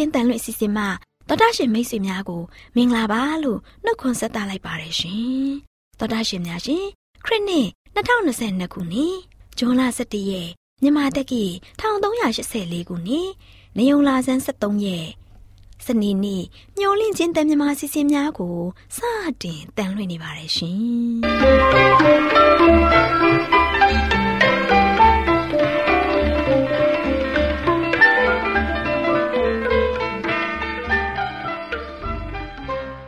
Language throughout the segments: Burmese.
AWR မျော်လင့်ချင်းတန်လွင့်အစီအစဉ်မှာတော်တာရှင်မိတ်ဆွေများကိုမင်္ဂလာပါလို့နှုတ်ခွန်းဆက်သလိုက်ပါတယ်ရှင်တော်တာရှင်များရှင်ခရစ်နှစ်2022ခုနှစ်ဇွန်လ17ရက်မြန်မာတက္ကီ1384ခုနှစ်နေုံလာဆန်း73ရက်စနေနေ့မျော်လင့်ချင်းတန်မြမာစီစဉ်များကိုစတင်တန်လွှင့်နေပါတယ်ရှင်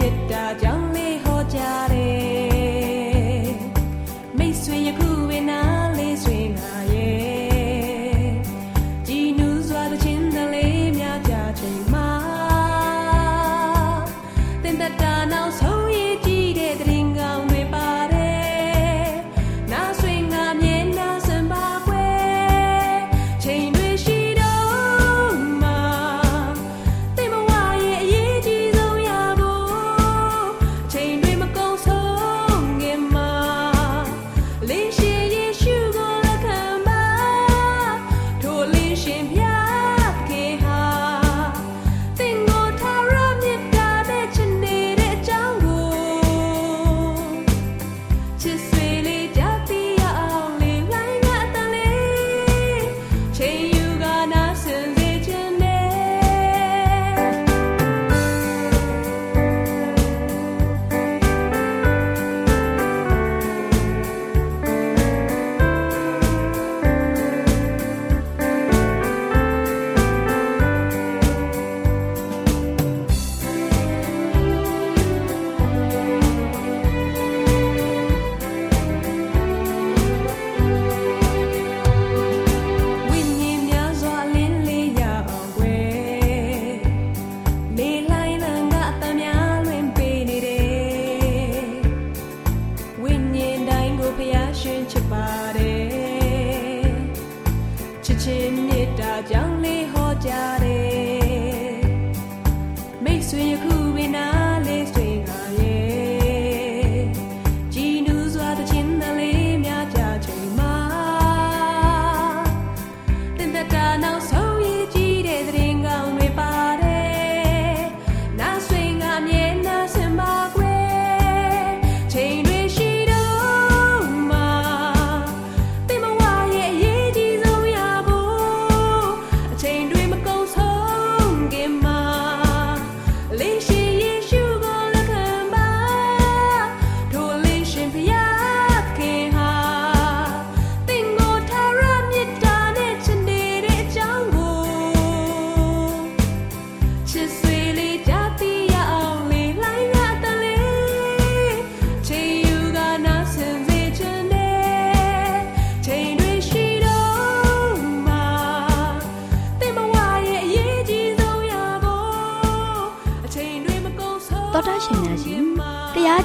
一打脚。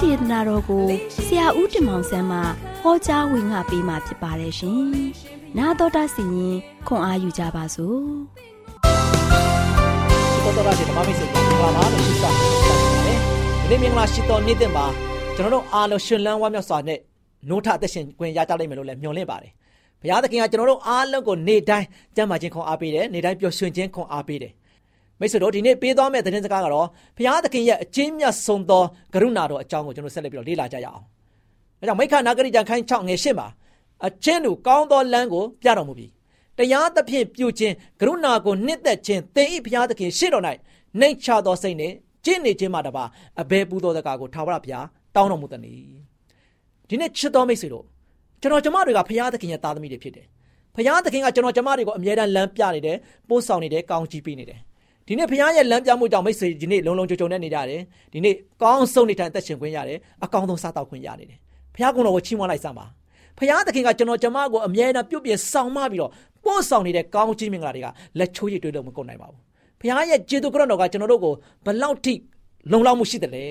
ဒေသနာတော်ကိုဆရာဦးတင်မောင်ဆန်းမှဟောကြားဝင်ငါပေးมาဖြစ်ပါတယ်ရှင်။နာတော်တာစီရင်ခွန်အားယူကြပါစို့။ဒီတော်တာရှင်ဓမ္မမိတ်ဆွေတို့ဘာမှမရှိစားပါတယ်။ဒီနေ့မင်္ဂလာရှိတော်နေ့တင်ပါကျွန်တော်တို့အားလုံးရှင်လန်းဝါမြောက်စွာနဲ့နိုးထအသက်ရှင်ခွင့်ရကြလိမ့်မယ်လို့လည်းမျှော်လင့်ပါတယ်။ဘုရားသခင်ကကျွန်တော်တို့အားလုံးကိုနေ့တိုင်းကြံ့မာခြင်းခွန်အားပေးတယ်။နေ့တိုင်းပျော်ရွှင်ခြင်းခွန်အားပေးတယ်။ မိတ်ဆွေတို့ဒီနေ့ပေးသွားမယ့်သတင်းစကားကတော့ဘုရားသခင်ရဲ့အချင်းမြတ်ဆုံးသောကရုဏာတော်အကြောင်းကိုကျွန်တော်ဆက်လက်ပြီးတော့လေ့လာကြရအောင်။အဲကြောင့်မိခနာဂရိကြံခိုင်း6ငယ်8မှာအချင်းတို့ကောင်းသောလမ်းကိုပြတော်မူပြီ။တရားသဖြင့်ပြုခြင်းကရုဏာကိုနှစ်သက်ခြင်းသင်၏ဘုရားသခင်ရှေ့တော်၌နှိမ်ချသောစိတ်နှင့်ကျင့်နေခြင်းမှတပါအဘယ်ပူသောစကားကိုထာဝရဘုရားတောင်းတော်မူသည်။ဒီနေ့ချစ်တော်မိတ်ဆွေတို့ကျွန်တော်ကျမတွေကဘုရားသခင်ရဲ့သားသမီးတွေဖြစ်တယ်။ဘဖခင်သခင်ကကျွန်တော်ကျမတွေကိုအမြဲတမ်းလမ်းပြနေတယ်ပို့ဆောင်နေတယ်ကောင်းချီးပေးနေတယ် ဒီနေ့ဖခင်ရဲ့လမ်းပြမှုကြောင့်မိတ်ဆွေဒီနေ့လုံလုံခြုံခြုံနဲ့နေကြတယ်ဒီနေ့ကောင်းဆုံးနေထိုင်သက်ရှင်ခွင့်ရတယ်အကောင်းဆုံးစားတောက်ခွင့်ရနေတယ်ဖခင်ကတော့ချီးမွမ်းလိုက်စမ်းပါဖခင်သခင်ကကျွန်တော်ကျမကိုအမြဲတမ်းပြုတ်ပြဆောင်မပြီးတော့ပို့ဆောင်နေတဲ့ကောင်းချီးမင်္ဂလာတွေကလက်ချိုးရည်တွေးလို့မကုန်နိုင်ပါဘူးဖခင်ရဲ့ကျေးဇူးကရုဏာတော်ကကျွန်တော်တို့ကိုဘလောက်ထိလုံလောက်မှုရှိတယ်လဲ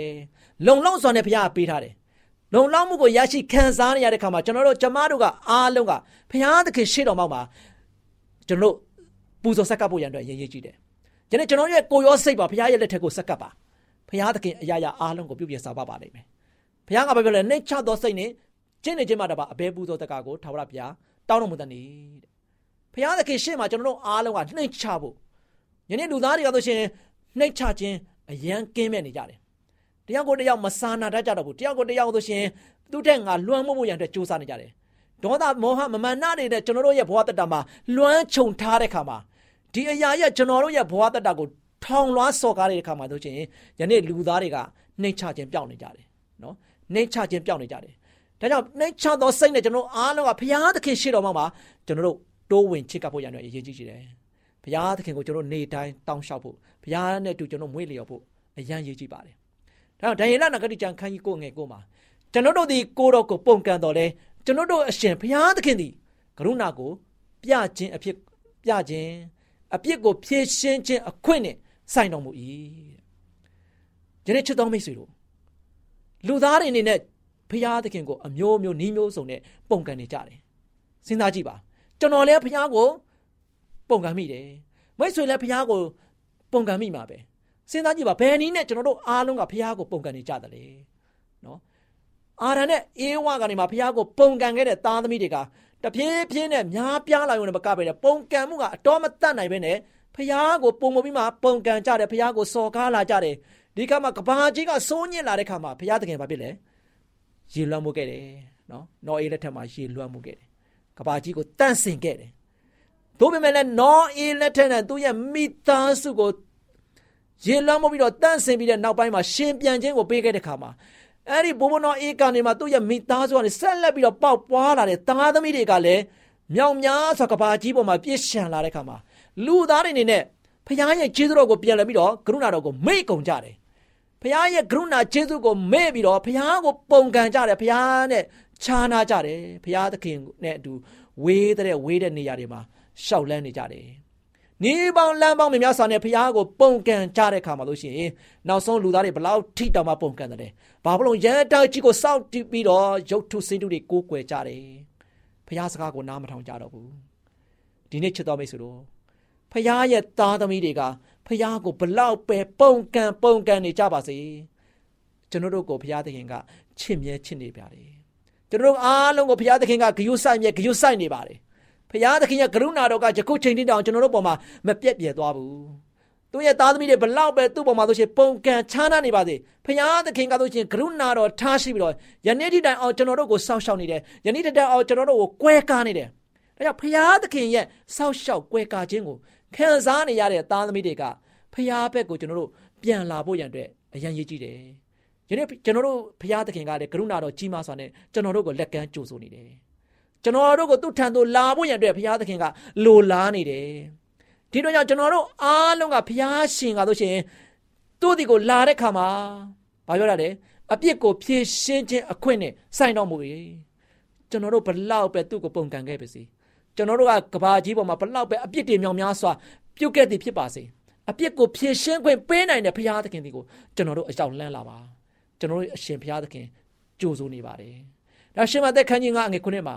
လုံလောက်စွာနဲ့ဖခင်ကပေးထားတယ်လုံလောက်မှုကိုရရှိခံစားနေရတဲ့ခါမှာကျွန်တော်တို့ကျမတို့ကအားလုံးကဖခင်သခင်ရှေ့တော်မှာကျွန်တော်တို့ပူဇော်ဆက်ကပ်ဖို့ရန်အတွက်ရည်ရည်ကြည့်တယ်။ ဒီနေ့ကျွန်တော်ရဲ့ကိုရောစိတ်ပါဖခင်ရဲ့လက်ထက်ကိုဆက်ကပ်ပါ။ဖခင်သခင်အရာရာအားလုံးကိုပြုပြင်စားပါပါလိမ့်မယ်။ဖခင်ကဘာပြောလဲနှိတ်ချသောစိတ်နဲ့ကျင့်နေခြင်းမှတပါအဘဲပူဇော်တကာကိုထာဝရဘုရားတောင်းတော်မူတဲ့နေ့တဲ့။ဖခင်သခင်ရှေ့မှာကျွန်တော်တို့အားလုံးကနှိတ်ချဖို့ယနေ့လူသားတွေကဆိုရှင်နှိတ်ချခြင်းအယံကင်းမဲ့နေကြတယ်။တယောက်ကိုတယောက်မစာနာတတ်ကြတော့ဘူး။တယောက်ကိုတယောက်ဆိုရှင်သူ့ထက်ငါလွှမ်းမိုးဖို့ရန်အတွက်ကြိုးစားနေကြတယ်။ဒေါသမောဟမမာနတွေနဲ့ကျွန်တော်တို့ရဲ့ဘဝတတမှာလွှမ်းခြုံထားတဲ့ခါမှာ ဒီအရာရဲ့ကျွန်တော်တို့ရဲ့ဘဝတတကိုထောင်လွှားစော်ကားတဲ့ခါမှာဆိုရှင်ယနေ့လူသားတွေကနှိတ်ချခြင်းပြောင်းနေကြတယ်နော်နှိတ်ချခြင်းပြောင်းနေကြတယ်ဒါကြောင့်နှိတ်ချသောစိတ်နဲ့ကျွန်တော်အားလုံးကဘုရားသခင်ရှေ့တော်မှာကျွန်တော်တို့တိုးဝင်ချစ်ကပ်ဖို့ရတဲ့အရေးကြီးတယ်ဘုရားသခင်ကိုကျွန်တော်နေတိုင်းတောင်းလျှောက်ဖို့ဘုရားနဲ့တူကျွန်တော်မွေးလျော်ဖို့အရန်ရေးကြည့်ပါတယ်ဒါကြောင့်ဒံယေလနဂတိကျမ်းခန်းကြီးကိုငယ်ကိုမှာကျွန်တော်တို့ဒီကိုတော်ကိုပုံကန်တော်လဲကျွန်တော်တို့အရှင်ဘုရားသခင်သည်ကရုဏာကိုပြခြင်းအဖြစ်ပြခြင်း အပြစ်ကိုဖြေရှင်းခြင်းအခွင့်နဲ့ဆိုင်တော်မူ၏ယနေ့ချစ်တော်မိတ်ဆွေတို့လူသားတွေအနေနဲ့ဖရာသခင်ကိုအမျိုးမျိုးနှီးမျိုးစုံနဲ့ပုံကန်နေကြတယ်စဉ်းစားကြည့်ပါကျွန်တော်လည်းဖရာကိုပုံကန်မိတယ်မိတ်ဆွေလည်းဖရာကိုပုံကန်မိမှာပဲစဉ်းစားကြည့်ပါဘယ်နည်းနဲ့ကျွန်တော်တို့အားလုံးကဖရာကိုပုံကန်နေကြတယ်လေနော်အာရန်နဲ့အေးဝါကနေမှဖရာကိုပုံကန်ခဲ့တဲ့သားသမီးတွေက တဖြည်းဖြည်းနဲ့များပြားလာရုံနဲ့မကပဲနဲ့ပုံကံမှုကအတော်မတတ်နိုင်ပဲနဲ့ဖះကိုပုံမပြီးမှပုံကံကြတယ်ဖះကိုစော်ကားလာကြတယ်ဒီခါမှာကဘာကြီးကစိုးညစ်လာတဲ့ခါမှာဖះတကယ်ဘာဖြစ်လဲရေလွှမ်းမှုခဲ့တယ်နော်နော်အေးလက်ထက်မှာရေလွှမ်းမှုခဲ့တယ်ကဘာကြီးကိုတန့်စင်ခဲ့တယ်သို့ပေမဲ့လည်းနော်အေးလက်ထက်နဲ့သူ့ရဲ့မိသားစုကိုရေလွှမ်းမှုပြီးတော့တန့်စင်ပြီးတဲ့နောက်ပိုင်းမှာရှင်ပြန်ခြင်းကိုပေးခဲ့တဲ့ခါမှာ အဲ့ဒီဘိုးဘနောအေးကနေမှသူ့ရဲ့မိသားစုကနေဆက်လက်ပြီးတော့ပေါက်ပွားလာတဲ့သားသမီးတွေကလည်းမြောင်များစွာကဘာကြီးပေါ်မှာပြည့်ရှံလာတဲ့ခါမှာလူသားတွေအနေနဲ့ဖခင်ရဲ့ကျေးဇူးတော်ကိုပြန်လည်ပြီးတော့ကရုဏာတော်ကိုမေ့ကုန်ကြတယ်ဖခင်ရဲ့ကရုဏာကျေးဇူးကိုမေ့ပြီးတော့ဖခင်ကိုပုံကန်ကြတယ်ဖခင်နဲ့ခြားနာကြတယ်ဖခင်သခင်နဲ့အတူဝေးတဲ့ဝေးတဲ့နေရာတွေမှာရှောက်လန်းနေကြတယ် နေပေါင်းလမ်းပေါင်းများစွာနဲ့ဖခင်ကိုပုံကန်ကြတဲ့အခါမှာလို့ရှိရင်နောက်ဆုံးလူသားတွေဘလောက်ထိတောင်မှပုံကန်တယ်။ဘာဖြစ်လို့ရန်တောက်ကြီးကိုစောက်တီးပြီးတော့ရုပ်ထုစင်းတုတွေကိုးကွယ်ကြတယ်။ဖခင်စကားကိုနားမထောင်ကြတော့ဘူး။ဒီနေ့ချစ်တော်မိတ်ဆွေတို့ဖခင်ရဲ့သားသမီးတွေကဖခင်ကိုဘလောက်ပဲပုံကန်ပုံကန်နေကြပါစေ။ကျွန်တော်တို့ကိုဖခင်သခင်ကချစ်မြဲချစ်နေပါတယ်။ကျွန်တော်တို့အားလုံးကိုဖခင်သခင်ကဂရုစိုက်မြဲဂရုစိုက်နေပါတယ်။ ဖရာသခင်ရဲ့ကရုဏာတော်ကယခုချိန်ထိတောင်ကျွန်တော်တို့ပေါ်မှာမပြတ်ပြဲသွားဘူးသူရဲ့သားသမီးတွေဘလောက်ပဲသူ့ပေါ်မှာဆိုရှင်ပုံကန်ချားနာနေပါစေဖရာသခင်ကဆိုရှင်ကရုဏာတော်ထားရှိပြီးတော့ယနေ့ထိတိုင်အောင်ကျွန်တော်တို့ကိုစောင့်ရှောက်နေတယ်ယနေ့တိုင်အောင်ကျွန်တော်တို့ကိုကွဲကားနေတယ်ဒါကြောင့်ဖရာသခင်ရဲ့စောင့်ရှောက်ကွဲကားခြင်းကိုခံစားနေရတဲ့သားသမီးတွေကဖရာဘက်ကိုကျွန်တော်တို့ပြန်လာဖို့ရန်အတွက်အရန်ရည်ကြည့်တယ်ယနေ့ကျွန်တော်တို့ဖရာသခင်ကလည်းကရုဏာတော်ကြီးမားစွာနဲ့ကျွန်တော်တို့ကိုလက်ကမ်းကြိုဆိုနေတယ် ကျွန်တော်တို့ကိုသူ့ထံသို့လာဖို့ရန်အတွက်ဘုရားသခင်ကလိုလားနေတယ်ဒီတော့ကြောင့်ကျွန်တော်တို့အားလုံးကဘုရားရှင်ကဆိုရှင်သူ့ဒီကိုလာတဲ့ခါမှာဘာပြောရလဲအပြစ်ကိုဖြေရှင်းခြင်းအခွင့်နဲ့ဆိုင်တော်မူ၏ကျွန်တော်တို့ဘလောက်ပဲသူ့ကိုပုံကန်ခဲ့ပါစေကျွန်တော်တို့ကကဘာကြီးပေါ်မှာဘလောက်ပဲအပြစ်တွေမြောင်များစွာပြုတ်ခဲ့သည်ဖြစ်ပါစေအပြစ်ကိုဖြေရှင်းခွင့်ပေးနိုင်တဲ့ဘုရားသခင်ဒီကိုကျွန်တော်တို့အကြောင်းလန့်လာပါကျွန်တော်တို့အရှင်ဘုရားသခင်ကြိုးစိုးနေပါတယ်ဒါရှင်မသက်ခန်းကြီးငါအငယ်ခုနှစ်မှာ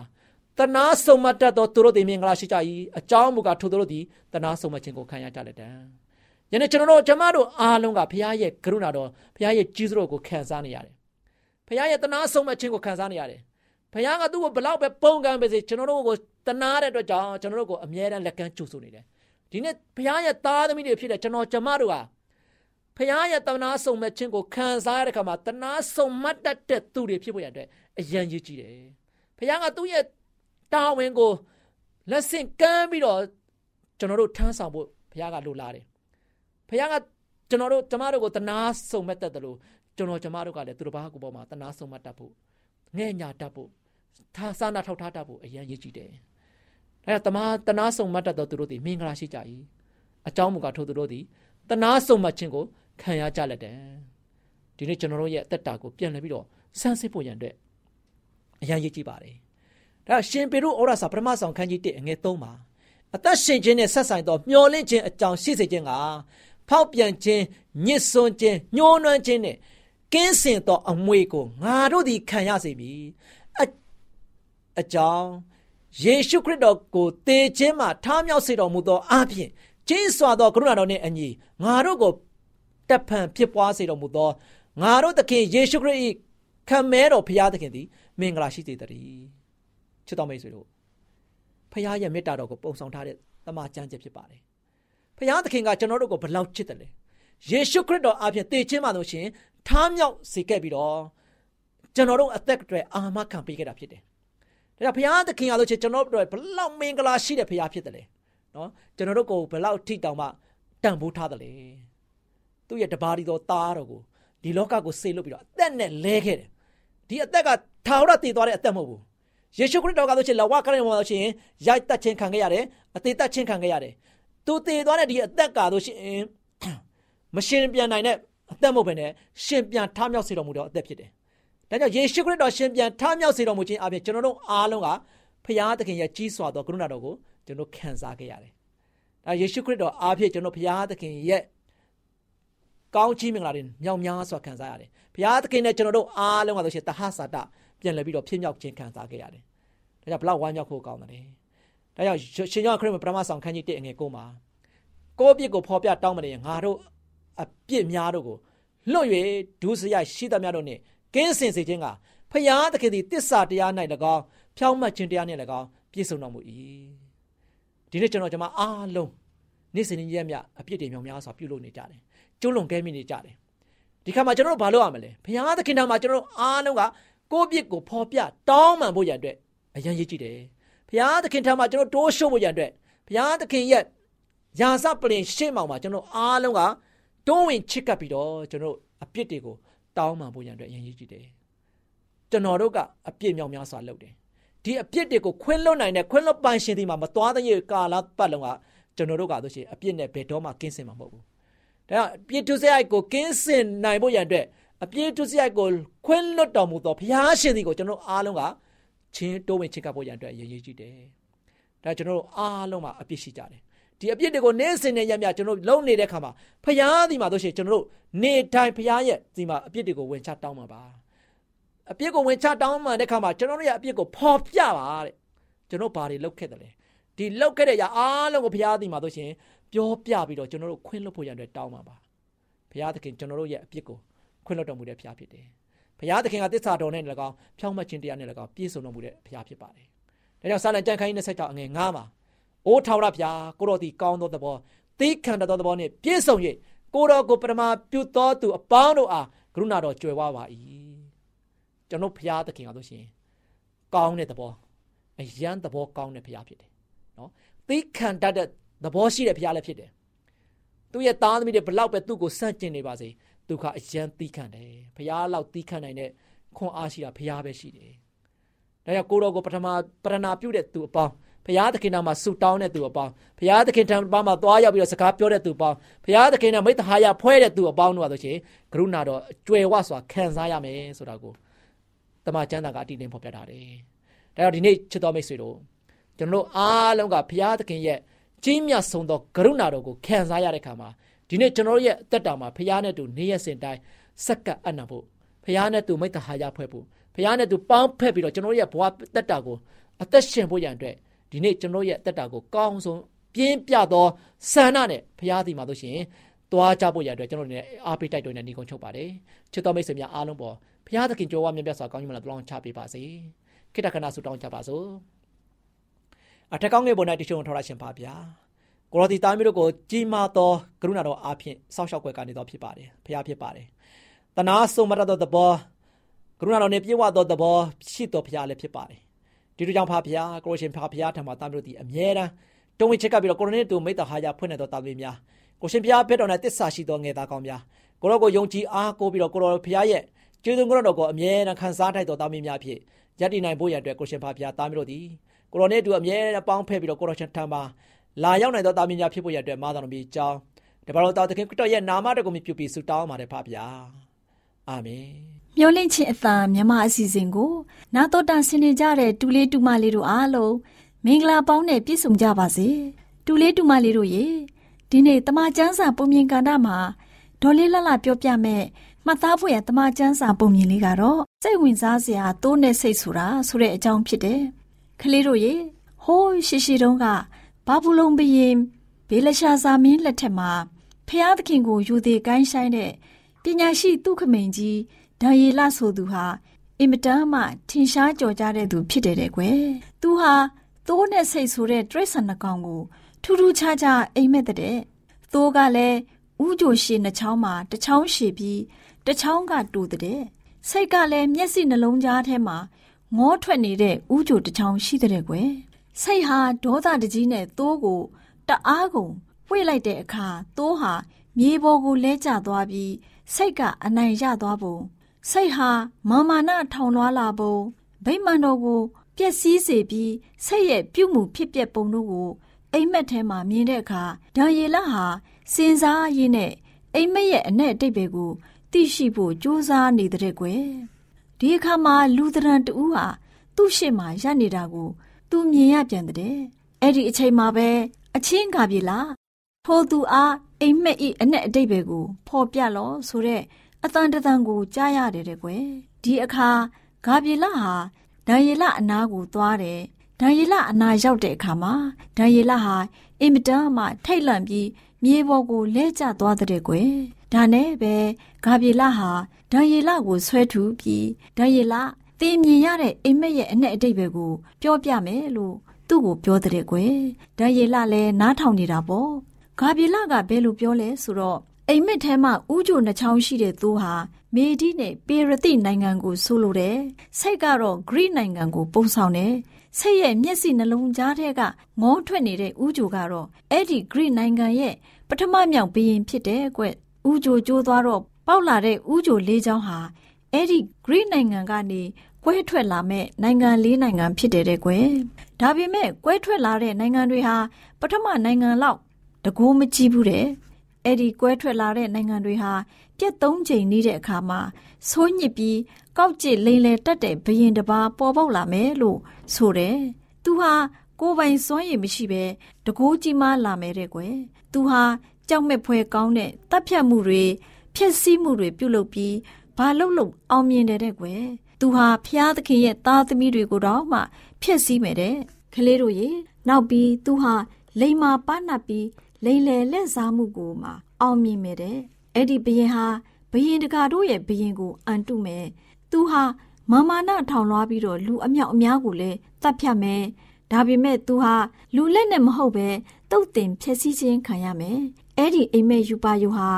တနာဆုံးမတတ်သောသူတို့သည်မင်္ဂလာရှိကြ၏အကြောင်းမူကားထိုသူတို့သည်တနာဆုံးမခြင်းကိုခံရကြလက်တံယနေ့ကျွန်တော်တို့ကျမတို့အားလုံးကဘုရားရဲ့ကရုဏာတော်ဘုရားရဲ့ကြီးစွာကိုခံစားနေရတယ်ဘုရားရဲ့တနာဆုံးမခြင်းကိုခံစားနေရတယ်ဘုရားကသူ့ကိုဘလောက်ပဲပုံကံပဲစေကျွန်တော်တို့ကိုတနာတဲ့အတွက်ကြောင့်ကျွန်တော်တို့ကိုအမြဲတမ်းလက်ကမ်းကြိုဆိုနေတယ်ဒီနေ့ဘုရားရဲ့သားသမီးတွေဖြစ်တဲ့ကျွန်တော်ကျမတို့ဟာဖခင်ရဲ့တနာဆုံမဲ့ခြင်းကိုခံစားရတဲ့အခါမှာတနာဆုံမတ်တတ်တဲ့သူတွေဖြစ်ဖို့ရတဲ့အရန်ကြီးကြည့်တယ်။ဖခင်ကသူ့ရဲ့ တာဝန်ကိုလက်ဆင့်ကမ်းပြီးတော့ကျွန်တော်တို့ထမ်းဆောင်ဖို့ဘုရားကလိုလားတယ်ဘုရားကကျွန်တော်တို့ကျမတို့ကိုတနာဆုံမဲ့တတ်တယ်လို့ကျွန်တော်ကျမတို့ကလည်းသူတို့ဘာကိုပေါ်မှာတနာဆုံမဲ့တတ်ဖို့ငဲ့ညာတတ်ဖို့သာသနာထောက်ထားတတ်ဖို့အရင်ရည်ကြည့်တယ်ဒါဒါကြောင့်တမတနာဆုံမတ်တတ်သောသူတို့သည်မင်္ဂလာရှိကြ၏အကြောင်းမူကားထို့သူတို့သည်တနာဆုံမတ်ခြင်းကိုခံရကြလက်တယ်ဒီနေ့ကျွန်တော်တို့ရဲ့အသက်တာကိုပြန်လှည့်ပြီးတော့စမ်းစစ်ဖို့ရန်အတွက်အရန်ရည်ကြည့်ပါတယ် ဒါရှင်ပေရုဩရစာပထမဆောင်ခန်းကြီး1အငယ်3မှာအသက်ရှင်ခြင်းနဲ့ဆက်ဆိုင်သောမျော်လင့်ခြင်းအကြောင်းရှိစေခြင်းကဖောက်ပြန်ခြင်းညစ်စွန်းခြင်းညှိုးနွမ်းခြင်းနဲ့ကင်းစင်သောအမွေကိုငါတို့သည်ခံရစေပြီအအကြောင်းယေရှုခရစ်တော်ကိုတည်ခြင်းမှထားမြောက်စေတော်မူသောအပြင်ကျင်းစွာသောကရုဏာတော်နှင့်အညီငါတို့ကိုတပ်ဖန်ဖြစ်ပွားစေတော်မူသောငါတို့သခင်ယေရှုခရစ်၏ခံမဲတော်ဖရာသခင်သည်မင်္ဂလာရှိစေတည်း ချစ်တော်မိတ်ဆွေတို့ဖရာရဲ့မေတ္တာတော်ကိုပုံဆောင်ထားတဲ့တမန်ကျမ်းချက်ဖြစ်ပါတယ်ဖရာသခင်ကကျွန်တော်တို့ကိုဘယ်လောက်ချစ်တယ်လဲယေရှုခရစ်တော်အပြင်တည်ခြင်းမှလို့ရှင်ထားမြောက်စေခဲ့ပြီးတော့ကျွန်တော်တို့အသက်တွေအာမခံပေးခဲ့တာဖြစ်တယ်ဒါကြောင့်ဘုရားသခင်အားလို့ချင်ကျွန်တော်တို့ဘလောက်မင်္ဂလာရှိတဲ့ဘုရားဖြစ်တယ်လေနော်ကျွန်တော်တို့ကိုဘလောက်ထိတောင်မှတန်ဖိုးထားတယ်လေသူ့ရဲ့တပါးဒီတော်သားတော်ကိုဒီလောကကိုဆေလွတ်ပြီးတော့အသက်နဲ့လဲခဲ့တယ်ဒီအသက်ကထာဝရတည်သွားတဲ့အသက်မဟုတ်ဘူး ယေရှုခရစ်တော်ကဆိုချင်လဝကရင်မှာဆိုရှင်ရိုက်တက်ခြင်းခံခဲ့ရတယ်အသေးတက်ခြင်းခံခဲ့ရတယ်သူတည်သွားတဲ့ဒီအသက်ကဆိုရှင်မရှင်ပြန်နိုင်တဲ့အသက်မဟုတ်ဘဲနဲ့ရှင်ပြန်ထမြောက်စေတော်မူတော့အသက်ဖြစ်တယ်။ဒါကြောင့်ယေရှုခရစ်တော်ရှင်ပြန်ထမြောက်စေတော်မူခြင်းအပြင်ကျွန်တော်တို့အားလုံးကဖခင်သခင်ရဲ့ကြီးစွာသောကရုဏာတော်ကိုကျွန်တော်ခံစားခဲ့ရတယ်။ဒါယေရှုခရစ်တော်အားဖြင့်ကျွန်တော်ဖခင်သခင်ရဲ့ကောင်းချီးမင်္ဂလာတွေမြောက်များစွာခံစားရတယ်။ဘုရားသခင်နဲ့ကျွန်တော်တို့အားလုံးကဆိုရှင်တဟဆာတ ပြန်လည်ပြီးတော့ဖြစ်မြောက်ခြင်းခံစားခဲ့ရတယ်။ဒါကြောင့်ဘလောက်ဝမ်းမြောက်ဖို့ကောင်းတယ်။ဒါကြောင့်ရှင်ယောခရစ်မပရမဆောင်ခန်းကြီး1အငယ်9မှာကိုယ့်အပြစ်ကိုဖော်ပြတောင်းမနေရင်ငါတို့အပြစ်များတို့ကိုလွတ်၍ဒုစရိုက်ရှိသမျှတို့နှင့်ကင်းစင်စေခြင်းကဖျားသခင်သည်တစ္ဆာတရား၌၎င်းဖြောင်းမှတ်ခြင်းတရားနှင့်၎င်းပြည့်စုံတော်မူ၏ဒီနေ့ကျွန်တော်ကျွန်မအားလုံးနေ့စဉ်နေ့ရက်မြအပြစ်တွေမြောင်များစွာပြုလုပ်နေကြတယ်ကျุလွန်ကဲမိနေကြတယ်ဒီခါမှာကျွန်တော်တို့ဘာလုပ်ရမလဲဘုရားသခင်ထံမှာကျွန်တော်တို့အားလုံးက ကိုယ့်ပြစ်ကိုဖော်ပြတောင်းပန်ဖို့ရန်အတွက်အရန်ရည်ကြည့်တယ်ဘုရားသခင်ထံမှာကျွန်တော်တိုးရှုံးဖို့ရန်အတွက်ဘုရားသခင်ရဲ့ယာစပလင်ရှေ့မှောင်မှာကျွန်တော်အားလုံးကတွန်းဝင်ချစ်ကပ်ပြီးတော့ကျွန်တော်အပြစ်တွေကိုတောင်းပန်ဖို့ရန်အတွက်အရန်ရည်ကြည့်တယ်ကျွန်တော်တို့ကအပြစ်မြောင်များစွာလုပ်တယ်ဒီအပြစ်တွေကိုခွင့်လွတ်နိုင်တဲ့ခွင့်လွတ်ပိုင်ရှင်ဒီမှာမသွားတဲ့ကာလပတ်လုံးကကျွန်တော်တို့ကဆိုရှင်အပြစ်နဲ့ဘယ်တော့မှကင်းစင်မှာမဟုတ်ဘူးဒါအပြစ်ဒုစရိုက်ကိုကင်းစင်နိုင်ဖို့ရန်အတွက် အပြစ်ဒုစရိုက်ကိုခွင့်လွတ်တော်မူသောဘုရားရှင်ဒီကိုကျွန်တော်အားလုံးကချင်းတိုးဝင်ချစ်ကပ်ဖို့ရန်အတွက်ရည်ရည်ကြည့်တယ်ဒါကျွန်တော်တို့အားလုံးမှာအပြစ်ရှိကြတယ်ဒီအပြစ်တွေကိုနေ့စဉ်နဲ့ရမြကျွန်တော်လုံနေတဲ့ခါမှာဖျားဒီမှာတို့ရှိကျွန်တော်တို့နေတိုင်းဖျားရဲ့ဒီမှာအပြစ်တွေကိုဝင်ချတောင်းမှာပါအပြစ်ကိုဝင်ချတောင်းမှတဲ့ခါမှာကျွန်တော်တို့ရဲ့အပြစ်ကိုဖော်ပြပါတဲ့ကျွန်တော်ဘာတွေလုပ်ခဲ့တယ်လဲဒီလုပ်ခဲ့တဲ့အရာအားလုံးကိုဘုရားသည်မှာဆိုရှင်ပြောပြပြီးတော့ကျွန်တော်တို့ခွင့်လွှတ်ဖို့ရတဲ့တောင်းပါပါဘုရားသခင်ကျွန်တော်တို့ရဲ့အပြစ်ကို ခွင့်လွှတ်တော်မူတဲ့ဘုရားဖြစ်တယ်ဘုရားသခင်ကတစ္ဆာတော်နဲ့လည်းကောင်းဖြောင်းမခြင်းတရားနဲ့လည်းကောင်းပြည့်စုံတော်မူတဲ့ဘုရားဖြစ်ပါတယ်ဒါကြောင့်စာလံကြံခိုင်း26အငယ်9မှာအိုးထာဝရဘုရားကိုတော်သည်ကောင်းသောသဘောသီးခံတော်သောသဘောနှင့်ပြည့်စုံ၍ကိုတော်ကိုပထမပြုသောသူအပေါင်းတို့အားကရုဏာတော်ကြွယ်ဝပါ၏ကျွန်တော်ဘုရားသခင်ကဆိုရှင်ကောင်းတဲ့သဘောအယံသဘောကောင်းတဲ့ဘုရားဖြစ်တယ်နော်သီးခံတတ်တဲ့သဘောရှိတဲ့ဘုရားလည်းဖြစ်တယ်သူ့ရဲ့သားသမီးတွေဘလောက်ပဲသူ့ကိုစန့်ကျင်နေပါစေ သူကအယံသီးခံတယ်ဘုရားလောက်သီးခံနိုင်တဲ့ခွန်အားရှိတာဘုရားပဲရှိတယ်ဒါကြောင့်ကိုတော်ကိုပထမပရဏာပြုတဲ့သူအပေါင်းဘုရားသခင်နာမှာဆူတောင်းတဲ့သူအပေါင်းဘုရားသခင်ထံမှာသွားရောက်ပြီးတော့စကားပြောတဲ့သူအပေါင်းဘုရားသခင်နာမိတ္တဟာယဖွဲ့တဲ့သူအပေါင်းတို့ကဆိုရှင်ကရုဏာတော်အကျွယ်ဝစွာခံစားရမယ်ဆိုတာကိုတမန်ကျမ်းစာကအတိအလင်းဖော်ပြထားတယ်။ဒါကြောင့်ဒီနေ့ချစ်တော်မိတ်ဆွေတို့ကျွန်တော်အားလုံးကဘုရားသခင်ရဲ့ကြီးမြတ်ဆုံးသောကရုဏာတော်ကိုခံစားရတဲ့ခါမှာ ဒီနေ့ကျွန်တော်ရဲ့အသက်တာမှာဘုရားနဲ့တူနေရစဉ်တိုင်းစက္ကပ်အနံ့ဖို့ဘုရားနဲ့တူမိတ္တဟာယဖွဲ့ဖို့ဘုရားနဲ့တူပေါင်းဖက်ပြီးတော့ကျွန်တော်ရဲ့ဘဝတက်တာကိုအသက်ရှင်ဖို့ရန်အတွက်ဒီနေ့ကျွန်တော်ရဲ့တက်တာကိုကောင်းဆုံးပြင်းပြသောဆန္ဒနဲ့ဘုရားသည်မှာလို့ရှိရင်သွားကြဖို့ရတဲ့ကျွန်တော်တို့အားပေးတိုက်တွန်းတဲ့ညီကုန်းချုပ်ပါတယ်ချစ်တော်မိတ်ဆွေများအားလုံးပေါ်ဘုရားသခင်ကြွယ်ဝမြတ်ပြစွာကောင်းကြီးမလားတလောင်းချပေးပါစေခိတ္တခဏဆုတောင်းကြပါစို့အထက်ကောင်းငယ်ပေါ်၌တချို့ထော်ရရှင်ပါဗျာ ကိုရောဒီသားမျိုးတို့ကိုကြီးမားသောကရုဏာတော်အားဖြင့်စောင့်ရှောက်ွယ်ကနေတော်ဖြစ်ပါတယ်ဘုရားဖြစ်ပါတယ်တနာဆုံးမရသောသဘောကရုဏာတော်နဲ့ပြည့်ဝသောသဘောရှိတော်ဘုရားလည်းဖြစ်ပါတယ်ဒီလိုကြောင့်ဖာဖျားကိုရှင်ဖာဖျားထံမှာတာမျိုးဒီအမြဲတမ်းတုံးဝင်ချက်ကပြီးတော့ကိုရိုနီတူမိတ္တဟာရဖွင့်နေတော့တာသမီးများကိုရှင်ဖျားဖက်တော်နဲ့တစ္ဆာရှိသောငယ်သားကောင်းများကိုရောကိုယုံကြည်အားကိုပြီးတော့ကိုရောဖျားရဲ့ကျေးဇူးကိုတော်ကိုအမြဲတမ်းခံစားထိုက်တော်တာမီးများဖြစ်ယက်တည်နိုင်ဖို့ရတဲ့ကိုရှင်ဖာဖျားတာမျိုးတို့ဒီကိုရောနဲ့တူအမြဲတမ်းပေါင်းဖက်ပြီးတော့ကိုရောရှင်ထံမှာ လာရောက်နိုင်သောတာမင်များဖြစ်ဖို့ရတဲ့မာသာတော်မြတ်ကြောင်းတပါတော်တော်သခင်ခရစ်တော်ရဲ့နာမတော်ကိုမြှုပ်ပြီးဆုတောင်းပါတယ်ဖပါဗျာအာမင်မျောလင့်ခြင်းအသာမြမအစီအစဉ်ကို နာတော်တာဆင်နေကြတဲ့တူလေးတူမလေးတို့အားလုံးမင်္ဂလာပေါင်းနဲ့ပြည့်စုံကြပါစေတူလေးတူမလေးတို့ရေဒီနေ့တမချန်းစာပုံမြင်ကန်တာမှာဒေါ်လေးလှလှပြောပြမဲ့မှတ်သားဖို့ရတမချန်းစာပုံမြင်လေးကတော့စိတ်ဝင်စားစရာတိုးနဲ့စိတ်ဆိုတာဆိုတဲ့အကြောင်းဖြစ်တယ်။ကလေးတို့ရေဟိုးရှိရှိတုန်းက ဘာဘူးလုံးဘရင်ဘေလရှာဇာမင်းလက်ထက်မှာဖျားသခင်ကိုယူသေးကိုင်းဆိုင်တဲ့ပညာရှိသူခမိန်ကြီးဒါယေလဆိုသူဟာအင်မတန်မှထင်ရှားကြော်ကြတဲ့သူဖြစ်တယ်တဲ့ကွယ်။သူဟာသိုးနဲ့စိတ်ဆိုတဲ့တရိษံနှကောင်ကိုထူးထူးခြားခြားအိမ်မက်တဲ့။သိုးကလည်းဥကြိုရှည်နှချောင်းမှာတစ်ချောင်းရှည်ပြီးတစ်ချောင်းကတူတဲ့။စိတ်ကလည်းမျက်စိနှလုံးကြားထဲမှာငေါထွက်နေတဲ့ဥကြိုတစ်ချောင်းရှိတဲ့ကွယ်။ စိတ်ဟာဒေါသတကြီးနဲ့သိုးကိုတအားကုန်ဝှေ့လိုက်တဲ့အခါသိုးဟာမြေပေါ်ကိုလဲကျသွားပြီးစိတ်ကအနိုင်ရသွားပုံစိတ်ဟာမာမာနထောင်လွှားလာပုံဗိမာန်တော်ကိုပျက်စီးစေပြီးစိတ်ရဲ့ပြုမှုဖြစ်ပျက်ပုံတို့ကိုအိမ်မက်ထဲမှာမြင်တဲ့အခါဒါယေလဟာစင်စားရင်းနဲ့အိမ်မက်ရဲ့အနဲ့အတိတ်ပဲကိုသိရှိဖို့ကြိုးစားနေတဲ့ကွယ်ဒီအခါမှာလူသဏ္ဍာန်တူဟာသူ့ရှေ့မှာရပ်နေတာကို သူမြင်ရပြန်တဲ့အဲ့ဒီအချိန်မှာပဲအချင်းကပြေလားထိုသူအားအိမ်မက်ဤအနဲ့အတိတ်ပဲကိုဖော်ပြလောဆိုတဲ့အတန်တန်ကိုကြားရတယ်တဲ့ကွယ်ဒီအခါဂါပြေလဟာဒံယေလအနာကိုသွားတယ်ဒံယေလအနာရောက်တဲ့အခါမှာဒံယေလဟာအင်မတန်မှထိတ်လန့်ပြီးမြေပေါ်ကိုလဲကျသွားတဲ့ကွယ်ဒါနဲ့ပဲဂါပြေလဟာဒံယေလကိုဆွဲထူပြီးဒံယေလ သင်မြင်ရတဲ့အိမ်မက်ရဲ့အနဲ့အတိတ်ပဲကိုပြောပြမယ်လို့သူ့ကိုပြောတဲ့ကွယ်ဒံယေလလည်းနားထောင်နေတာပေါ့ဂါပြေလကဘယ်လိုပြောလဲဆိုတော့အိမ်မက်ထဲမှာဥကြိုနှချောင်းရှိတဲ့သူဟာမေဒီနဲ့ပေရတိနိုင်ငံကိုဆိုလိုတယ်စိတ်ကတော့ဂရိနိုင်ငံကိုပုံဆောင်တယ်စိတ်ရဲ့မျက်စိနှလုံးကြားထဲကငေါထွက်နေတဲ့ဥကြိုကတော့အဲ့ဒီဂရိနိုင်ငံရဲ့ပထမမြောက်ဘရင်ဖြစ်တဲ့ကွဥကြိုကျိုးသွားတော့ပေါက်လာတဲ့ဥကြိုလေးချောင်းဟာအဲ့ဒီဂရိနိုင်ငံကနေ ကွဲထွက်လာမဲ့နိုင်ငံလေးနိုင်ငံဖြစ်တယ်တဲ့ကွယ်ဒါပေမဲ့ကွဲထွက်လာတဲ့နိုင်ငံတွေဟာပထမနိုင်ငံလောက်တကိုးမကြည့်ဘူးတဲ့အဲ့ဒီကွဲထွက်လာတဲ့နိုင်ငံတွေဟာပြက်သုံးချိန်နေတဲ့အခါမှာဆိုးညစ်ပြီးကောက်ကျစ်လိန်လေတက်တဲ့ဘရင်တပါပေါ်ပေါက်လာမယ်လို့ဆိုတယ်။သူဟာကိုယ်ပိုင်စွမ်းရည်မရှိဘဲတကိုးကြီးမားလာမယ်တဲ့ကွယ်။သူဟာကြောက်မဲ့ဖွယ်ကောင်းတဲ့တပ်ဖြတ်မှုတွေဖျက်ဆီးမှုတွေပြုလုပ်ပြီးဘာလို့လို့အောင်မြင်တယ်တဲ့ကွယ်။ သူဟာဖျားသခင်ရဲ့သားသမီးတွေကိုတော့မှဖျက်ဆီးမယ်တဲ့။ကလေးတို့ရေနောက်ပြီးသူဟာလိန်မာပနပ်ပြီးလိန်လေလက်စားမှုကိုမှအောင်မြင်မယ်တဲ့အဲ့ဒီဘရင်ဟာဘရင်တကာတို့ရဲ့ဘရင်ကိုအန်တုမယ်သူဟာမာမာနထောင်လွှားပြီးတော့လူအမြောက်အများကိုလည်းတတ်ဖြတ်မယ်ဒါပေမဲ့သူဟာလူလက်နဲ့မဟုတ်ပဲတုတ်တင်ဖြစ်စည်းခြင်းခံရမယ်အဲ့ဒီအိမ်မက်ယူပါယူဟာ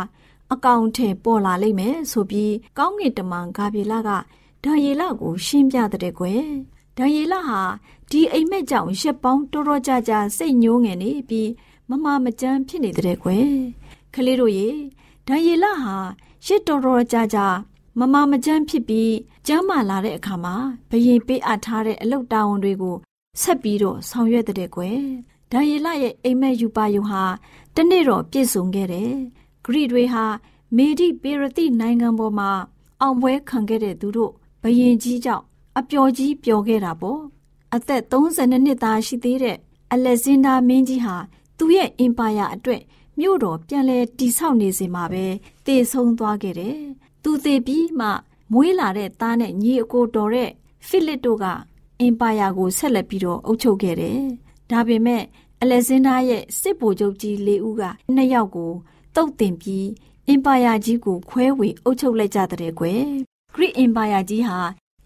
အကောင်ထဲပေါ်လာလိမ့်မယ်ဆိုပြီးကောင်းကင်တမန်ဂါပြေလက ဒါယေလကို ရှင်းပြတဲ့ကွယ်ဒါယေလဟာဒီအိမ်မက်ကြောင့်ရက်ပေါင်းတော်တော်ကြာကြာစိတ်ညိုးငယ်နေပြီးမမမကြမ်းဖြစ်နေတဲ့ကွယ်ကလေးတို့ရေဒံယေလဟာရစ်တော်တော်ကြာကြာမမမကြမ်းဖြစ်ပြီးကျမ်းမာလာတဲ့အခါမှာဘယင်ပေးအပ်ထားတဲ့အလုတ်တာဝန်တွေကိုဆက်ပြီးတော့ဆောင်ရွက်တဲ့ကွယ်ဒံယေလရဲ့အိမ်မက်ယူပါယုဟာတနေ့တော့ပြည့်စုံခဲ့တယ်ဂရိတွေဟာမေဒီပေရတိနိုင်ငံပေါ်မှာအောင်ပွဲခံခဲ့တဲ့သူတို့ ဘယင်ကြီးကြောင့်အပျော်ကြီးပျော်ခဲ့တာပေါ့အသက်32နှစ်သားရှိသေးတဲ့အလက်ဇင်ဒါမင်းကြီးဟာသူ့ရဲ့အင်ပါယာအတွက်မြို့တော်ပြန်လဲတိဆောက်နေစဉ်မှာပဲတည်ဆုံးသွားခဲ့တယ်။သူသေပြီးမှမွေးလာတဲ့သားနဲ့ညီအကိုတော်တဲ့ဖိလစ်တို့ကအင်ပါယာကိုဆက်လက်ပြီးတော့အုပ်ချုပ်ခဲ့တယ်။ဒါပေမဲ့အလက်ဇင်ဒါရဲ့စစ်ဗိုလ်ချုပ်ကြီးလေးဦးကနှစ်ယောက်ကိုတုတ်တင်ပြီးအင်ပါယာကြီးကိုခွဲဝေအုပ်ချုပ်လိုက်ကြတဲ့ကွယ်။ ဂရိအင်ပါယာကြီးဟာ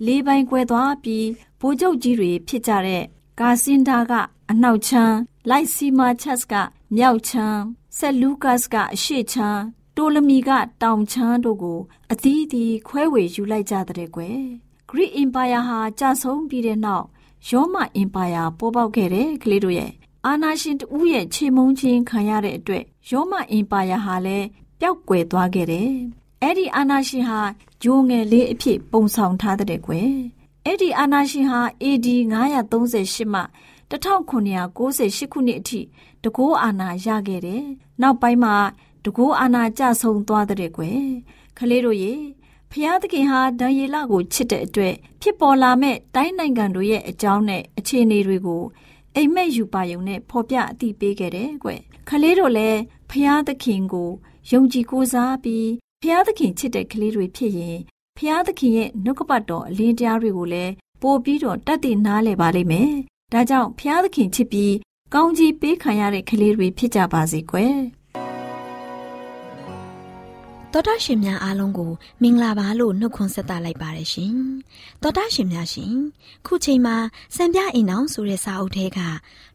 လေးပိုင်းကွဲသွားပြီးဗိုလ်ချုပ်ကြီးတွေဖြစ်ကြတဲ့ကာစင်ဒါကအနောက်ချမ်းလိုက်စီမာချက်စ်ကမြောက်ချမ်းဆက်လူကတ်စ်ကအရှေ့ချမ်းတိုလမီကတောင်ချမ်းတို့ကိုအသီးသီးခွဲဝေယူလိုက်ကြတဲ့ကွယ်ဂရိအင်ပါယာဟာကြာဆုံးပြီးတဲ့နောက်ရောမအင်ပါယာပေါ်ပေါက်ခဲ့တဲ့ကလေးတို့ရဲ့အာနာရှင်တူရဲ့ခြေမုံချင်းခံရတဲ့အတွက်ရောမအင်ပါယာဟာလည်းပျောက်ကွယ်သွားခဲ့တယ် အဲ့ဒီအာနာရှင်ဟာဂျိုးငယ်လေးအဖြစ်ပုံဆောင်ထားတဲ့ကွယ်အဲ့ဒီအာနာရှင်ဟာ AD 938မှ1998ခုနှစ်အထိတကိုးအာနာရခဲ့တယ်။နောက်ပိုင်းမှာတကိုးအာနာကြဆုံးသွားတဲ့ကွယ်။ကလေးတို့ရေဖျားသခင်ဟာဒံယေလကိုချစ်တဲ့အတွက်ဖြစ်ပေါ်လာမဲ့တိုင်းနိုင်ငံတို့ရဲ့အကြောင်းနဲ့အခြေအနေတွေကိုအိမ်မက်ယူပါယုံနဲ့ဖော်ပြအသိပေးခဲ့တယ်ကွ။ကလေးတို့လည်းဖျားသခင်ကိုယုံကြည်ကိုးစားပြီး ဖျားသခင်ချစ်တဲ့ကလေးတွေဖြစ်ရင်ဖျားသခင်ရဲ့နှုတ်ကပတ်တော်အလင်းတရားတွေကိုလည်းပို့ပြီးတော့တတ်သိနားလည်ပါလိမ့်မယ်။ဒါကြောင့်ဖျားသခင်ချစ်ပြီးကောင်းကြီးပေးခံရတဲ့ကလေးတွေဖြစ်ကြပါစေကွယ်။တော်တာရှင်များအားလုံးကိုမင်္ဂလာပါလို့နှုတ်ခွန်းဆက်သလိုက်ပါတယ်ရှင်။တော်တာရှင်များရှင်ခုချိန်မှာစံပြအိမ်အောင်ဆိုတဲ့စာအုပ်ထဲက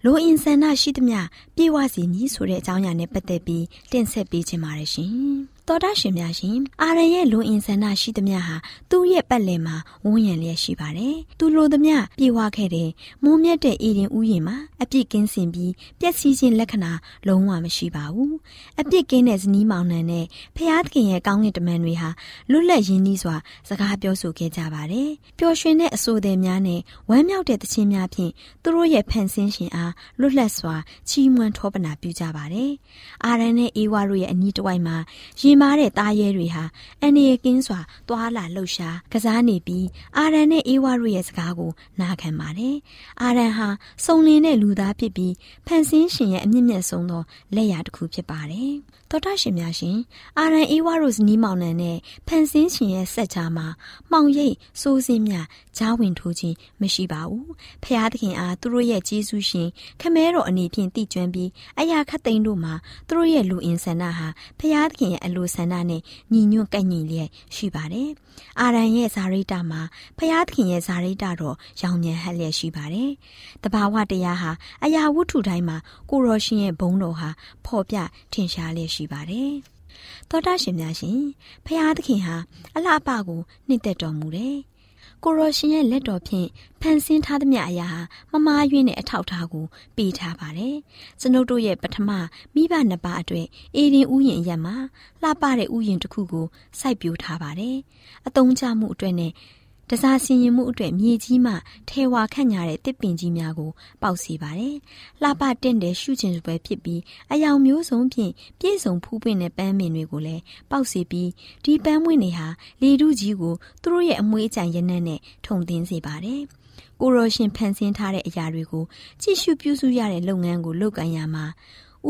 လိုအင်ဆန္ဒရှိသမျှပြေဝစီမည်ဆိုတဲ့အကြောင်းအရာနဲ့ပတ်သက်ပြီးတင်ဆက်ပေးခြင်းပါတယ်ရှင်။ တော်တာရှင်များရှင်အာရန်ရဲ့လူအင်ဆန္ဒရှိသမျှဟာသူ့ရဲ့ပတ်လည်မှာဝန်းရံလျက်ရှိပါတယ်။သူလိုသမျှပြေဝခဲ့တယ်။မိုးမြတ်တဲ့အေရင်ဥယျာဉ်မှာအပြစ်ကင်းစင်ပြီးပျက်စီးခြင်းလက္ခဏာလုံးဝမရှိပါဘူး။အပြစ်ကင်းတဲ့ဇနီးမောင်နှံနဲ့ဖျားသခင်ရဲ့ကောင်းကင်တမန်တွေဟာလွတ်လပ်ရင်းနှီးစွာစကားပြောဆိုခဲ့ကြပါတယ်။ပျော်ရွှင်တဲ့အဆိုသည်များနဲ့ဝမ်းမြောက်တဲ့သခြင်းများဖြင့်သူတို့ရဲ့ဖန်ဆင်းရှင်အားလွတ်လပ်စွာချီးမွမ်းထောပနာပြုကြပါတယ်။အာရန်နဲ့အေဝါတို့ရဲ့အနီးတစ်ဝိုက်မှာရင်မားတဲ့သားရဲတွေဟာအန်ရကင်းစွာသွာလာလှုပ်ရှားကစားနေပြီးအာရန်နဲ့အေးဝါတို့ရဲ့စကားကိုနားခံပါတယ်။အာရန်ဟာစုံလင်တဲ့လူသားဖြစ်ပြီးဖန်ဆင်းရှင်ရဲ့အမြင့်မြတ်ဆုံးသောလက်ရာတစ်ခုဖြစ်ပါတယ်။သောတာရှင်များရှင်အာရန်အေးဝါတို့ဇနီးမောင်နှံနဲ့ဖန်ဆင်းရှင်ရဲ့ဆက်ကြားမှာမှောင်ရိပ်စိုးစင်းများဂျားဝင်ထိုးခြင်းမရှိပါဘူး။ဖျားသခင်အားသူတို့ရဲ့ကျေးဇူးရှင်ခမဲတော်အနေဖြင့်တည်ကျွမ်းပြီးအရာခတ်သိမ်းတို့မှာသူတို့ရဲ့လူအင်ဆန္ဒဟာဖျားသခင်ရဲ့အလိုဆန္ဒနဲ့ညီညွတ်ကန့်ညီလျက်ရှိပါတယ်။ အာရန်ရဲ့ဇာရိတမှာဖျားသခင်ရဲ့ဇာရိတတော့ရောင်မြန်ဟက်လျက်ရှိပါတယ်။တဘာဝတရားဟာအရာဝတ္ထုတိုင်းမှာကိုရောရှင်ရဲ့ဘုန်းတော်ဟာဖော်ပြထင်ရှားလျက်ရှိပါတယ်။သောတာရှင်များရှင်ဖျားသခင်ဟာအလှပကိုနှစ်သက်တော်မူတယ်။ ကိုရောရှင်ရဲ့လက်တော်ဖြင့်ဖန်ဆင်းထားသမျှအရာဟာမမားယွင်းတဲ့အထောက်အထားကိုပေးထားပါတယ်။ကျွန်ုပ်တို့ရဲ့ပထမမိဘနှစ်ပါးအတွက်အေရင်ဥယျင်ရက်မှာလှပတဲ့ဥယျင်တစ်ခုကိုစိုက်ပျိုးထားပါတယ်။အတုံးချမှုအတွက်နဲ့ တစားစင်ရင်မှုအတွက်မြေကြီးမှထဲဝါခန့်ညာတဲ့တစ်ပင်ကြီးများကိုပေါက်စီပါတယ်။လှပတင့်တဲ့ရှုချင်ပွဲဖြစ်ပြီးအယောင်မျိုးစုံဖြင့်ပြည့်စုံဖူးပွင့်တဲ့ပန်းမင်တွေကိုလည်းပေါက်စီပြီးဒီပန်းမွင့်တွေဟာလေထုကြီးကိုသူတို့ရဲ့အမွှေးကြံရနက်နဲ့ထုံသင်းစေပါတယ်။ကိုရောရှင်ဖန်ဆင်းထားတဲ့အရာတွေကိုကြည့်ရှုပြုစုရတဲ့လုပ်ငန်းကိုလုပ်ကိုင်ရမှာ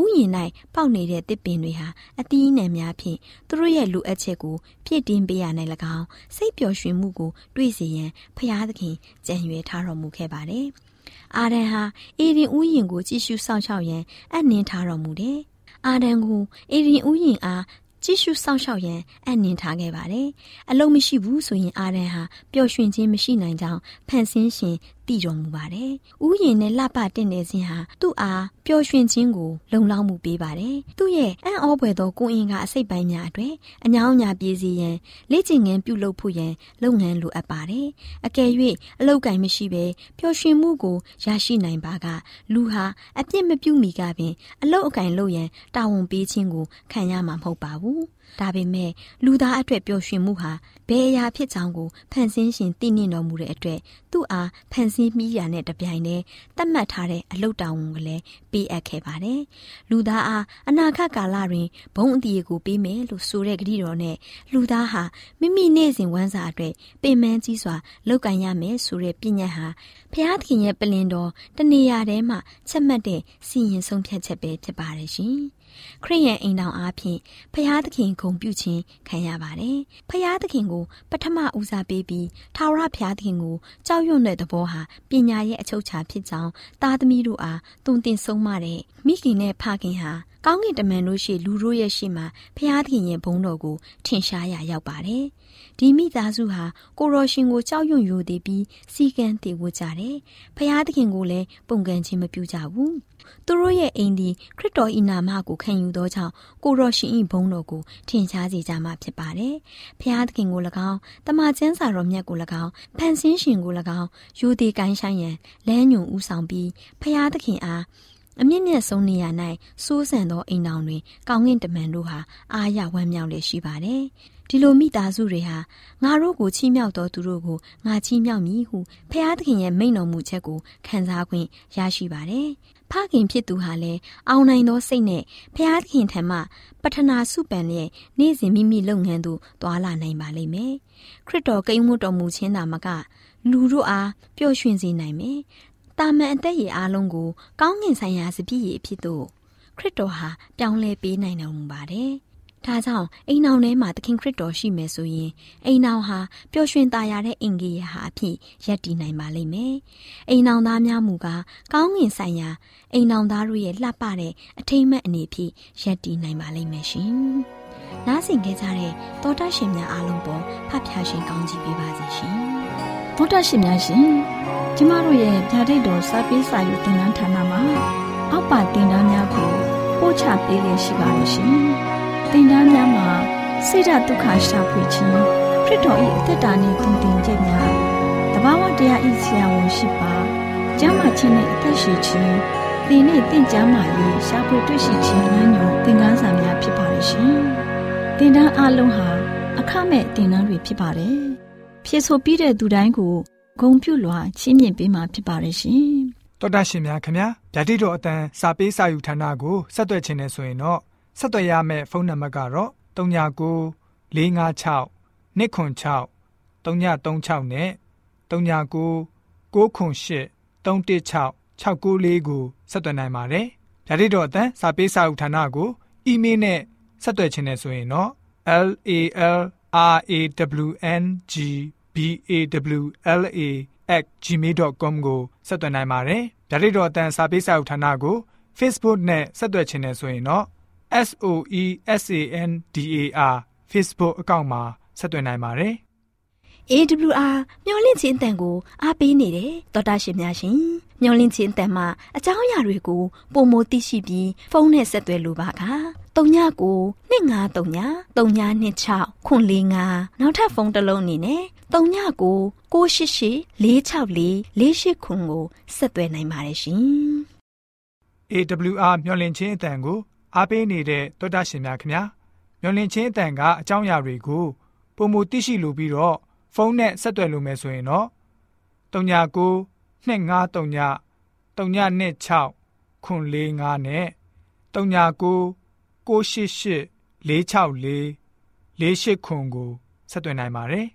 ဥယျာဉ်၌ပေါက်နေတဲ့တစ်ပင်တွေဟာအသီးအနှံများဖြင့်သူတို့ရဲ့လူအပ်ချက်ကိုဖြည့်တင်းပေးရနိုင်၎င်းစိတ်ပျော်ရွှင်မှုကိုတွေ့စေရန်ဖျားသခင်ကြံရွယ်ထားတော်မူခဲ့ပါတယ်။အာဒန်ဟာအေရင်ဥယျာဉ်ကိုကြည့်ရှုစောင့်ရှောက်ရန်အနှင်းထားတော်မူတယ်။အာဒန်ကိုအေရင်ဥယျာဉ်အားကြည့်ရှုစောင့်ရှောက်ရန်အနှင်ထားခဲ့ပါတယ်။အလုံးမရှိဘူးဆိုရင်အာရန်ဟာပျော်ရွှင်ခြင်းမရှိနိုင်ကြောင်းဖန်ဆင်းရှင် တည်တော်မူပါတယ်။ဥယျာဉ်နဲ့လှပတင့်နေခြင်းဟာသူ့အားပျော်ရွှင်ခြင်းကိုလုံလောက်မှုပေးပါတယ်။သူ့ရဲ့အံ့ဩဖွယ်သောကိုယ်အင်ကအစိတ်ပိုင်းများအတွက်အညောင်းညာပြေးစီရန်လေ့ကျင့်ငန်းပြုလုပ်ဖို့ရန်လုပ်ငန်းလိုအပ်ပါတယ်။အကယ်၍အလောက်ကင်မရှိဘဲပျော်ရွှင်မှုကိုရရှိနိုင်ပါကလူဟာအပြစ်မပြုမိကပင်အလောက်အကင်လုပ်ရန်တာဝန်ပေးခြင်းကိုခံရမှာမဟုတ်ပါဘူး။ ဒါပေမဲ့လူသားအတွက်ပျော်ရွှင်မှုဟာဘယ်အရာဖြစ်ကြောင်းကိုဖန်ဆင်းရှင်သိမြင်တော်မူတဲ့အတွက်သူ့အားဖန်ဆင်းမိရာနဲ့တပြိုင်တည်းသတ်မှတ်ထားတဲ့အလုတ်တောင်ဝန်ကလည်းပေးအပ်ခဲ့ပါတယ်။လူသားအားအနာဂတ်ကာလတွင်ဘုံအတီးကိုပေးမယ်လို့ဆိုတဲ့ဂရုတော်နဲ့လူသားဟာမိမိနေ့စဉ်ဝမ်းစာအတွက်ပင်ပန်းကြီးစွာလုပ်ကင်ရမယ်ဆိုတဲ့ပြည့်ညတ်ဟာဖျားသခင်ရဲ့ပလင်တော်တနေရာထဲမှာချက်မှတ်တဲ့စီရင်ဆုံးဖြတ်ချက်ပဲဖြစ်ပါတယ်ရှင်။ ခရိယန်အိမ်တော်အားဖြင့်ဖျားသခင်ဂုံပြုခြင်းခံရပါတယ်။ဖျားသခင်ကိုပထမဦးစားပေးပြီးထာဝရဘုရားသခင်ကိုကြောက်ရွံ့တဲ့သဘောဟာပညာရဲ့အချုပ်အခြာဖြစ်ကြောင်းသားသမီးတို့အားတုံတင်ဆုံးမတဲ့မိခင်နဲ့ဖခင်ဟာကောင်းကင်တမန်တို့ရှိလူတို့ရဲ့ရှိမှဖျားသခင်ရဲ့ဘုန်းတော်ကိုထင်ရှားရရောက်ပါတယ်။ ဒီမိသားစုဟာကိုရောရှင်ကိုကြောက်ရွံ့ယိုသေးပြီးစီကံတည်ဝကြတယ်။ဖျားသခင်ကိုလည်းပုံကန်ခြင်းမပြုကြဘူး။သူတို့ရဲ့အိမ်ဒီခရစ်တော်ဤနာမကိုခံယူသောကြောင့်ကိုရောရှင်ဤဘုန်းတော်ကိုထင်ရှားစေကြမှာဖြစ်ပါတယ်။ဖျားသခင်ကို၎င်းတမန်ကျမ်းစာတော်မြတ်ကို၎င်းဖန်ဆင်းရှင်ကို၎င်းယူသည်ကိုင်းဆိုင်ရန်လဲညွန်ဥဆောင်ပြီးဖျားသခင်အားအမြင့်မြတ်ဆုံးနေရာ၌စိုးစံသောအိမ်တော်တွင်ကောင်းကင်တမန်တို့ဟာအားရဝမ်းမြောက်လေရှိပါတယ်။ ဒီလိုမိသားစုတွေဟာငါတို့ကိုချီးမြှောက်တော်သူတို့ကိုငါချီးမြှောက်မည်ဟုဖျားသခင်ရဲ့မိန့်တော်မူချက်ကိုခံစား권ရရှိပါတယ်။ဖခင်ဖြစ်သူဟာလည်းအောင်နိုင်သောစိတ်နဲ့ဖျားသခင်ထံမှပထနာစုပန်ရဲ့နေ့စဉ်မိမိလုပ်ငန်းသို့သွာလာနိုင်ပါလိမ့်မယ်။ခရစ်တော်ကိန်းဝတ်တော်မူခြင်းသာမကလူတို့အားပျော်ရွှင်စေနိုင်မယ်။တာမန်အသက်ရည်အားလုံးကိုကောင်းကင်ဆိုင်ရာစပြည့်ရည်အဖြစ်သို့ခရစ်တော်ဟာပြောင်းလဲပေးနိုင်တော်မူပါတယ်။ ဒါကြောင့်အိမ်အောင်ထဲမှာသခင်ခရစ်တော်ရှိမယ်ဆိုရင်အိမ်အောင်ဟာပျော်ရွှင်သာယာတဲ့အင်္ဂီရဟာအဖြစ်ရပ်တည်နိုင်ပါလိမ့်မယ်။အိမ်အောင်သားများမူကားကောင်းငင်ဆိုင်ရာအိမ်အောင်သားတို့ရဲ့လှပတဲ့အထိမ့်မဲ့အနေဖြင့်ရပ်တည်နိုင်ပါလိမ့်မယ်ရှင်။နားဆင်ကြကြတဲ့တောတာရှင်များအားလုံးပေါ်ဖဖျားရှင်ကောင်းကြီးပေးပါစေရှင်။တောတာရှင်များရှင်ကျမတို့ရဲ့ဗျာဒိတ်တော်စပေးစာယူတင်နန်းဌာနမှာအောက်ပါတင်ဒားများကိုပို့ချပေးရရှိပါလို့ရှင်။ သင်တန်းများမှာဆိဒ္ဓဒုက္ခရှာဖွေခြင်းခရစ်တော်၏အသက်တာနှင့်တုန်တင်ခြင်းများတဘာဝတရားဤဆရာဝန်ရှိပါကျမ်းမာခြင်းနှင့်အသက်ရှိခြင်းသင်နှင့်တင့်ကြမာရေးရှာဖွေတွေ့ရှိခြင်းဉာဏ်ညွန်သင်ခန်းစာများဖြစ်ပါလိမ့်ရှင်သင်တန်းအလုံးဟာအခမဲ့သင်တန်းတွေဖြစ်ပါတယ်ဖြစ်ဆိုပြီးတဲ့သူတိုင်းကိုဂုံပြုလွှာချင်းမြင့်ပေးမှာဖြစ်ပါလိမ့်ရှင်တော်တာရှင်များခင်ဗျာဗျာတိတော်အတန်းစာပေးစာယူဌာနကိုဆက်သွယ်ခြင်းနဲ့ဆိုရင်တော့ ဆက်သွယ်ရမယ့်ဖုန်းနံပါတ်ကတော့39 656 296 336နဲ့39 98 316 694ကိုဆက်သွင်းနိုင်ပါတယ်။ဓာတ်တော်အတန်းစာပေးစာဥထာဏာကိုအီးမေးလ်နဲ့ဆက်သွယ်ခြင်းနဲ့ဆိုရင်တော့ l a l r a w n g b a w l a @gmail.com ကိုဆက်သွင်းနိုင်ပါတယ်။ဓာတ်တော်အတန်းစာပေးစာဥထာဏာကို Facebook နဲ့ဆက်သွယ်ခြင်းနဲ့ဆိုရင်တော့ SOESANDAR Facebook အကောင့်မှာဆက်သွင်းနိုင်ပါတယ်။ AWR မျော်လင့်ခြင်းအတန်ကိုအားပေးနေတယ်တော်တာရှင်များရှင်မျော်လင့်ခြင်းအတန်မှာအကြောင်းအရာတွေကိုပုံမသိရှိပြီးဖုန်းနဲ့ဆက်သွယ်လိုပါက39 2939 3926ခွန်45နောက်ထပ်ဖုန်းတစ်လုံးအနေနဲ့39 688 464 48ခွန်ကိုဆက်သွယ်နိုင်ပါတယ်ရှင် AWR မျော်လင့်ခြင်းအတန်ကို အားပေးနေတဲ့တောတာရှင်များခင်ဗျာမျော်လင့်ခြင်းအတန်ကအကြောင်းအရာတွေကိုပုံမသိရှိလိုပြီးတော့ဖုန်းနဲ့ဆက်သွယ်လို့မယ်ဆိုရင်တော့39 253 396 945နဲ့39 688 464 48ခွန်ကိုဆက်သွင်းနိုင်ပါတယ်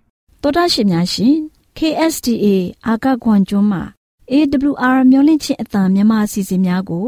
တောတာရှင်များရှင် KSTA အာကခွန်ကျွန်းမှာ AWR မျိုးလင့်ချင်းအတံမြန်မာအစီအစဉ်များကို